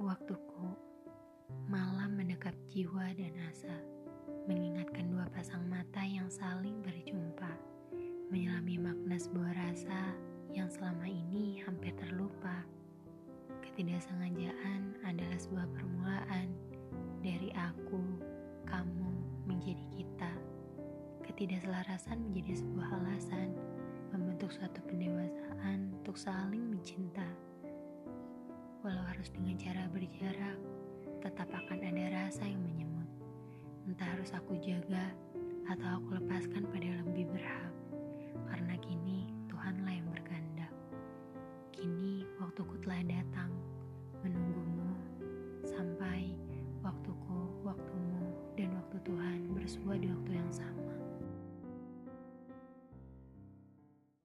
Waktuku malam mendekap jiwa dan asa, mengingatkan dua pasang mata yang saling berjumpa, menyelami makna sebuah rasa yang selama ini hampir terlupa. Ketidaksengajaan adalah sebuah permulaan dari aku, kamu menjadi kita. Ketidakselarasan menjadi sebuah alasan membentuk suatu pendewasaan untuk saling mencinta. Walau harus dengan cara berjarak, tetap akan ada rasa yang menyemut. Entah harus aku jaga atau aku lepaskan pada yang lebih berhak. Karena kini Tuhanlah yang berkehendak. Kini waktuku telah datang menunggumu sampai waktuku, waktumu, dan waktu Tuhan bersua di waktu yang sama.